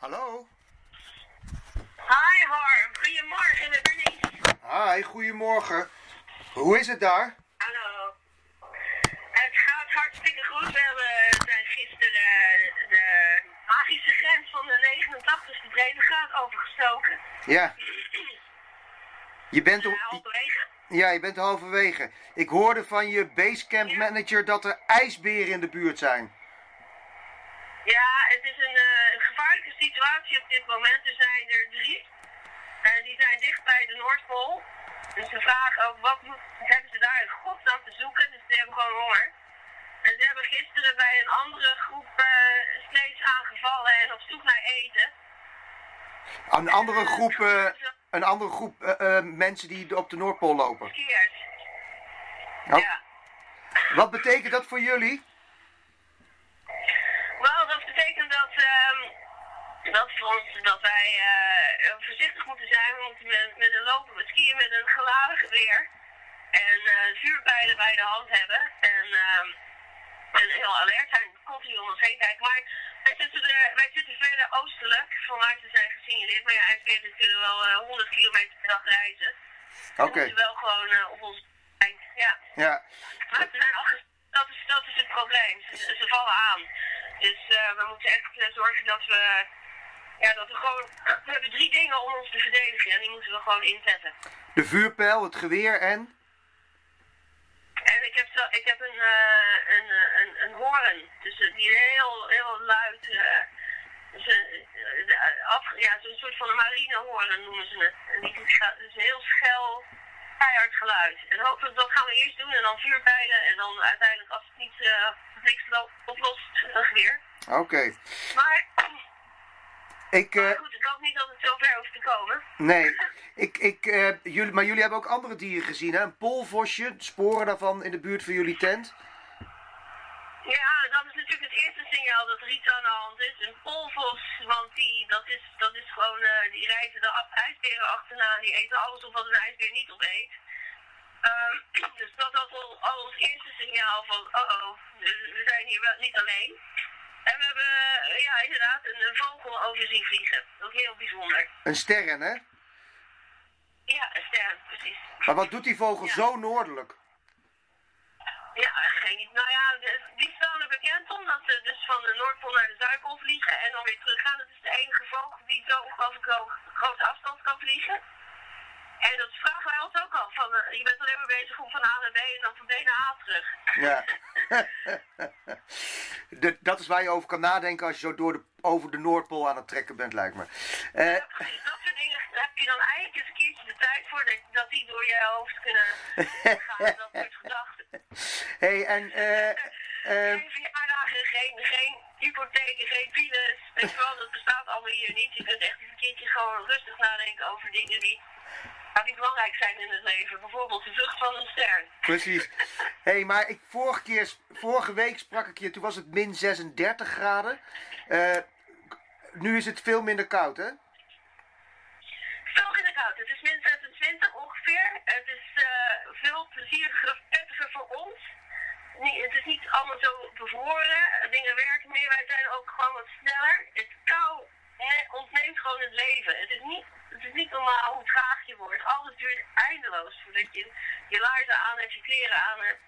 Hallo? Hi Harm, goedemorgen met Bernice. Hi, goedemorgen. Hoe is het daar? Hallo. Het gaat hartstikke goed. We hebben zijn gisteren de magische grens van de 89ste breedtegraad overgestoken. Ja. Je bent, Uh, op, halverwege. ja, je bent halverwege. Ik hoorde van je basecamp manager dat er ijsberen in de buurt zijn. Ja, het is een, eh, een gevaarlijke situatie op dit moment. Er zijn er drie. En die zijn dicht bij de Noordpool. Dus ze vragen ook, wat moet, hebben ze daar in godsnaam te zoeken? Dus ze hebben gewoon honger. En ze hebben gisteren bij een andere groep eh, steeds aangevallen en op zoek naar eten. Een andere Eh, groep, eh, een andere groep eh, eh, mensen die op de Noordpool lopen. Verkeerd. Oh, Ja. Wat betekent dat voor jullie? Wel, dat betekent dat, ehm, dat, voor ons, dat wij eh, zijn. We met, met een lopen, met skiën met een geladen geweer. En eh, vuurpijlen bij de hand hebben. En, ehm, en heel alert zijn, continu om ons heen kijken. Maar wij zitten, er, wij zitten verder oostelijk van waar ze zijn gesignaleerd. Maar ja, ijsberen kunnen wel eh, 100 kilometer per dag reizen. Oké, We moeten wel gewoon eh, op ons zijn. Ja. ja. Maar ze zijn dat, is, dat is het probleem. Ze, ze vallen aan. Dus eh, we moeten echt eh, zorgen dat we. Ja, dat we gewoon. We hebben drie dingen om ons te verdedigen en die moeten we gewoon inzetten. De vuurpijl, het geweer en... En ik heb, zo, ik heb een, eh, een, eh, een, een hoorn. Dus eh, die heel, heel luid. eh dus, eh, af, ja, zo'n soort van een marinehoorn noemen ze het. En die doet ga- dus een heel schel, keihard geluid. En hopelijk dat gaan we eerst doen en dan vuurpijlen. En dan uiteindelijk als het niet niks lo- oplost, een geweer. Oké. Maar, Ik, eh, maar goed, ik hoop niet dat het zover hoeft te komen. nee. Ik, ik, eh, jullie, maar jullie hebben ook andere dieren gezien, hè? Een polvosje, sporen daarvan in de buurt van jullie tent. Ja, dat is natuurlijk het eerste signaal dat er iets aan de hand is. Een polvos, want die, dat is, dat is gewoon, eh, die rijden de ijsberen achterna. Die eten alles op wat een ijsbeer niet opeet. Ehm, dus dat was al, al ons eerste signaal van, oh oh, we zijn hier wel niet alleen. En we hebben, eh, ja inderdaad, een, een vogel over zien vliegen. Ook heel bijzonder. Een sterren, hè? Ja, een ster, precies. Maar wat doet die vogel Ja. zo noordelijk? Ja, geen idee. Nou ja, die staan er bekend om dat ze dus van de Noordpool naar de Zuidpool vliegen en dan weer teruggaan. Dat is de enige vogel die zo ho- grote afstand kan vliegen. En dat vragen wij ons ook al. Van, eh, je bent alleen maar bezig om van A naar B en dan van B naar A terug. Ja. De- dat is waar je over kan nadenken als je zo door de, over de Noordpool aan het trekken bent, lijkt me. Eh, Ja. Dat soort dingen heb je dan eigenlijk eens een keertje de tijd voor dat, dat die door je hoofd kunnen gaan. Dat soort gedachten. hey, en eh, eh, Geen verjaardagen, geen, geen hypotheken, geen files. Weet je wel, dat bestaat allemaal hier niet. Je kunt echt eens een keertje gewoon rustig nadenken over dingen die, ja, die belangrijk zijn in het leven. Bijvoorbeeld de vlucht van een ster. precies. hey, maar ik, vorige, keer, vorige week sprak ik je, toen was het min 36 graden. Eh, nu is het veel minder koud, hè? Veel in de koud. Het is min 26 ongeveer. Het is eh, veel plezieriger, prettiger voor ons. Nee, het is niet allemaal zo bevroren. Dingen werken meer. Wij zijn ook gewoon wat sneller. Het kou ne- ontneemt gewoon het leven. Het is niet, het is niet normaal hoe traag je wordt. Alles duurt eindeloos voordat je je laarzen aan hebt, je kleren aan hebt.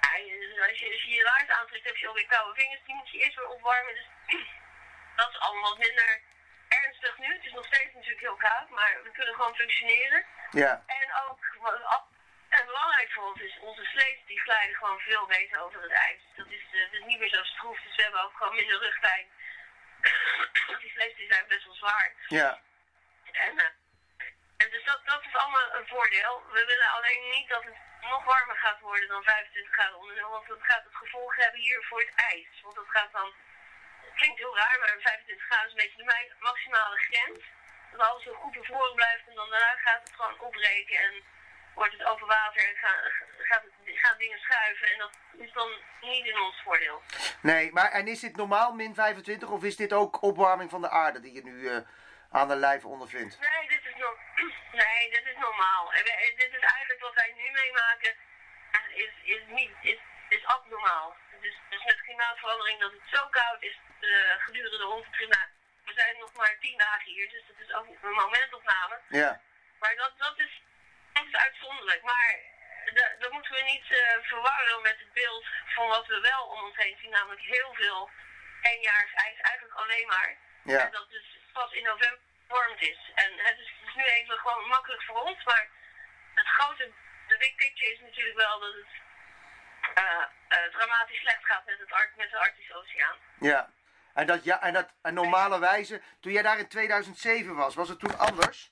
Ja, je- als, je, als je je laarzen aantrekt, heb je alweer koude vingers. Die moet je eerst weer opwarmen. Dus dat is allemaal wat minder ernstig nu. Het is nog steeds natuurlijk heel koud, maar we kunnen gewoon functioneren. Ja. En ook, en belangrijk voor ons is, onze sleets die glijden gewoon veel beter over het ijs. Dat is, eh, is niet meer zo stroef, dus we hebben ook gewoon minder rugpijn. die sleets die zijn best wel zwaar. Ja. En, eh, en dus dat, dat is allemaal een voordeel. We willen alleen niet dat het nog warmer gaat worden dan 25 graden onder nul, want dat gaat het gevolg hebben hier voor het ijs. Want dat gaat dan, het klinkt heel raar, maar 25 graden is een beetje de ma- maximale grens. Dat alles zo goed bevroren blijft en dan daarna gaat het gewoon opbreken en wordt het over water en gaan, gaat het, gaan dingen schuiven. En dat is dan niet in ons voordeel. Nee, maar en is dit normaal min 25 of is dit ook opwarming van de aarde die je nu eh, aan de lijf ondervindt? Nee, dit is, no nee, dit is normaal. En dit is eigenlijk wat wij nu meemaken, is, is, niet, is, is abnormaal. Dus, dus met klimaatverandering dat het zo koud is eh, gedurende onze klimaat. We zijn nog dagen hier, dus dat is ook een momentopname. Ja. Maar dat, dat, is, dat is uitzonderlijk. Maar da- dat moeten we niet eh, verwarren met het beeld van wat we wel om ons heen zien, namelijk heel veel eenjaars ijs, eigenlijk alleen maar. Ja. En dat dus pas in november gevormd is. En het is, nu even gewoon makkelijk voor ons, maar het grote, de big picture is natuurlijk wel dat het eh, eh, dramatisch slecht gaat met, het, Ar- met de Arctische Oceaan. Ja. En dat, ja, en dat en normale wijze, toen jij daar in 2007 was, was het toen anders?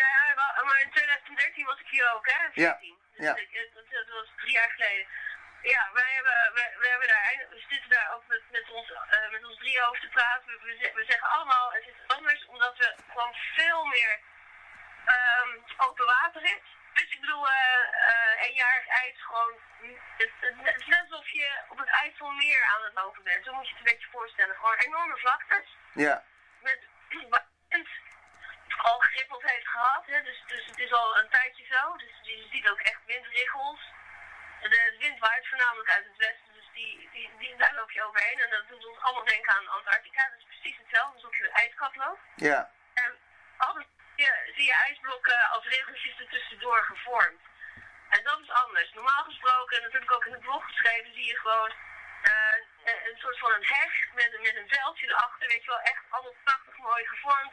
Ja, wel- maar in 2013 was ik hier ook, hè? 14. Dus ja. ik- het- het- dat was drie jaar geleden. Ja, wij hebben, we, we hebben daar, we zitten daar ook met, met, ons, eh, met ons drie over te praten. We, we, ze- we zeggen allemaal, het is anders omdat we gewoon veel meer ehm, open water is. Dus ik bedoel, eh eh eenjarig ijs gewoon, het, het, het is net alsof je op het IJsselmeer aan het lopen bent. Zo moet je het een beetje voorstellen. Gewoon enorme vlaktes Ja. met al gegrippeld heeft gehad. Hè? Dus, dus het is al een tijdje zo. Dus je ziet ook echt windriggels. De, de wind waait voornamelijk uit het westen, dus die, die, die, daar loop je overheen. En dat doet ons allemaal denken aan Antarctica. Dat is precies hetzelfde alsof je de ijskap loopt. Ja. En altijd zie je, zie je ijsblokken als regeltjes ertussendoor gevormd. En dat is anders. Normaal gesproken, en dat heb ik ook in het blog geschreven, zie je gewoon eh, een, een soort van een heg met, een- met een veldje erachter. Weet je wel, echt allemaal prachtig mooi gevormd.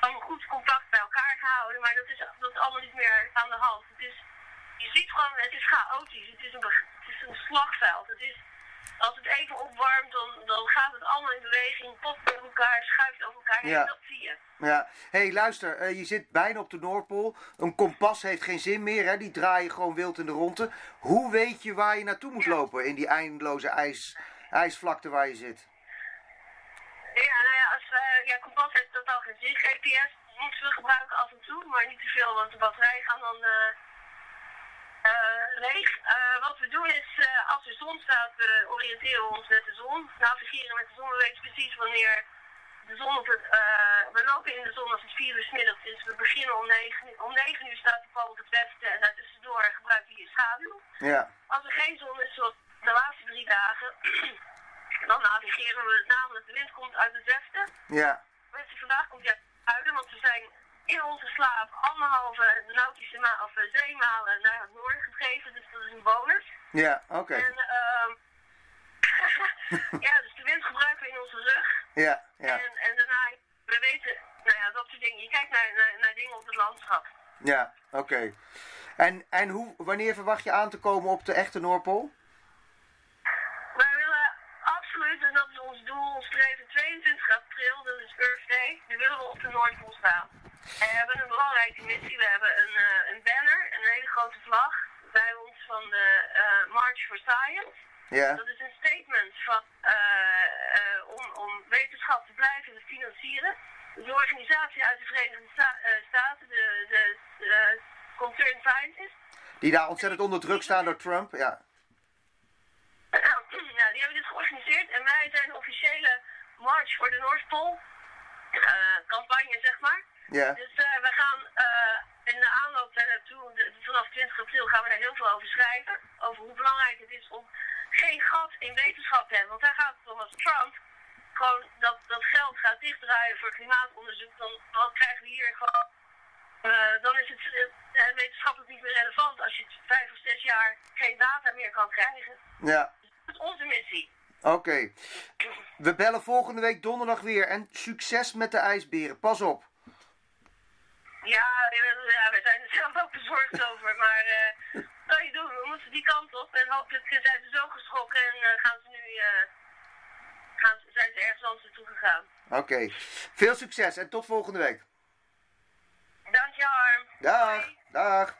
Allemaal goed compact bij elkaar gehouden. Maar dat is, dat is allemaal niet meer aan de hand. Het is, je ziet gewoon, het is chaotisch. Het is een, het is een slagveld. Het is, als het even opwarmt, dan, dan gaat het allemaal in beweging. Popt over elkaar, schuift over elkaar. Ja. Dat zie je. Ja, hé hey, luister, eh, je zit bijna op de Noordpool. Een kompas heeft geen zin meer, hè? die draai je gewoon wild in de ronde. Hoe weet je waar je naartoe moet Ja. lopen in die eindeloze ijs, ijsvlakte waar je zit? Ja, nou ja, als, eh ja, kompas heeft totaal geen zin. GPS moeten we gebruiken af en toe, maar niet te veel, want de batterijen gaan dan eh, leeg. Eh, wat we doen is, eh, als er zon staat, we oriënteren ons met de zon. Navigeren met de zon, we weten precies wanneer de zon op het, eh, we lopen in de zon als het 4 uur middags is. We beginnen om 9, uur. om 9 uur staat de pal op het westen en daartussendoor gebruiken we je schaduw. Ja, Als er geen zon is, zoals de laatste drie dagen, dan navigeren we namelijk. De wind komt uit het westen. ja, vandaag komt uit het zuiden, want we zijn in onze slaap anderhalve nautische ma of eh, zeemalen naar het noorden gedreven. Dus dat is een bonus. ja, oké. En ehm ja, dus de wind gebruiken we in onze rug. Ja, ja, En, en daarna, we weten, nou ja, dat soort dingen. Je kijkt naar, naar, naar dingen op het landschap. ja, oké. En, en hoe, wanneer verwacht je aan te komen op de echte Noordpool? Wij willen absoluut, en dat is ons doel, ons streven 22 april, dat is Earth Day, nu willen we op de Noordpool staan. En we hebben een belangrijke missie, we hebben een, eh, een banner, een hele grote vlag bij ons van de eh, March for Science. Ja, Dat is een statement van, eh, om, om wetenschap te blijven financieren. De organisatie uit de Verenigde Sta- Staten, de, de, de Concerned Scientists, die daar ontzettend onder druk staan door Trump. Ja, ja, die hebben dit georganiseerd en wij zijn de officiële March voor de Noordpool eh, campagne. Ja, Dus eh, we gaan eh, in de aanloop daar naartoe, vanaf 20 april gaan we daar heel veel over schrijven. Over hoe belangrijk het is om geen gat in wetenschap te hebben. Want daar gaat het om als Trump gewoon dat, dat geld gaat dichtdraaien voor klimaatonderzoek, dan, dan krijgen we hier gewoon. eh, dan is het eh, wetenschappelijk niet meer relevant als je vijf of zes jaar geen data meer kan krijgen. ja, Dat is onze missie. oké. We bellen volgende week donderdag weer. En succes met de ijsberen. Pas op. Ja, ja, we zijn er zelf ook bezorgd over. Maar wat kan je doen? We moeten die kant op. En hopelijk zijn ze zo geschrokken en eh, gaan ze nu, eh, gaan ze, zijn ze ergens anders naartoe gegaan. Oké. Veel succes en tot volgende week. Dank je, Harm. Dag, dag.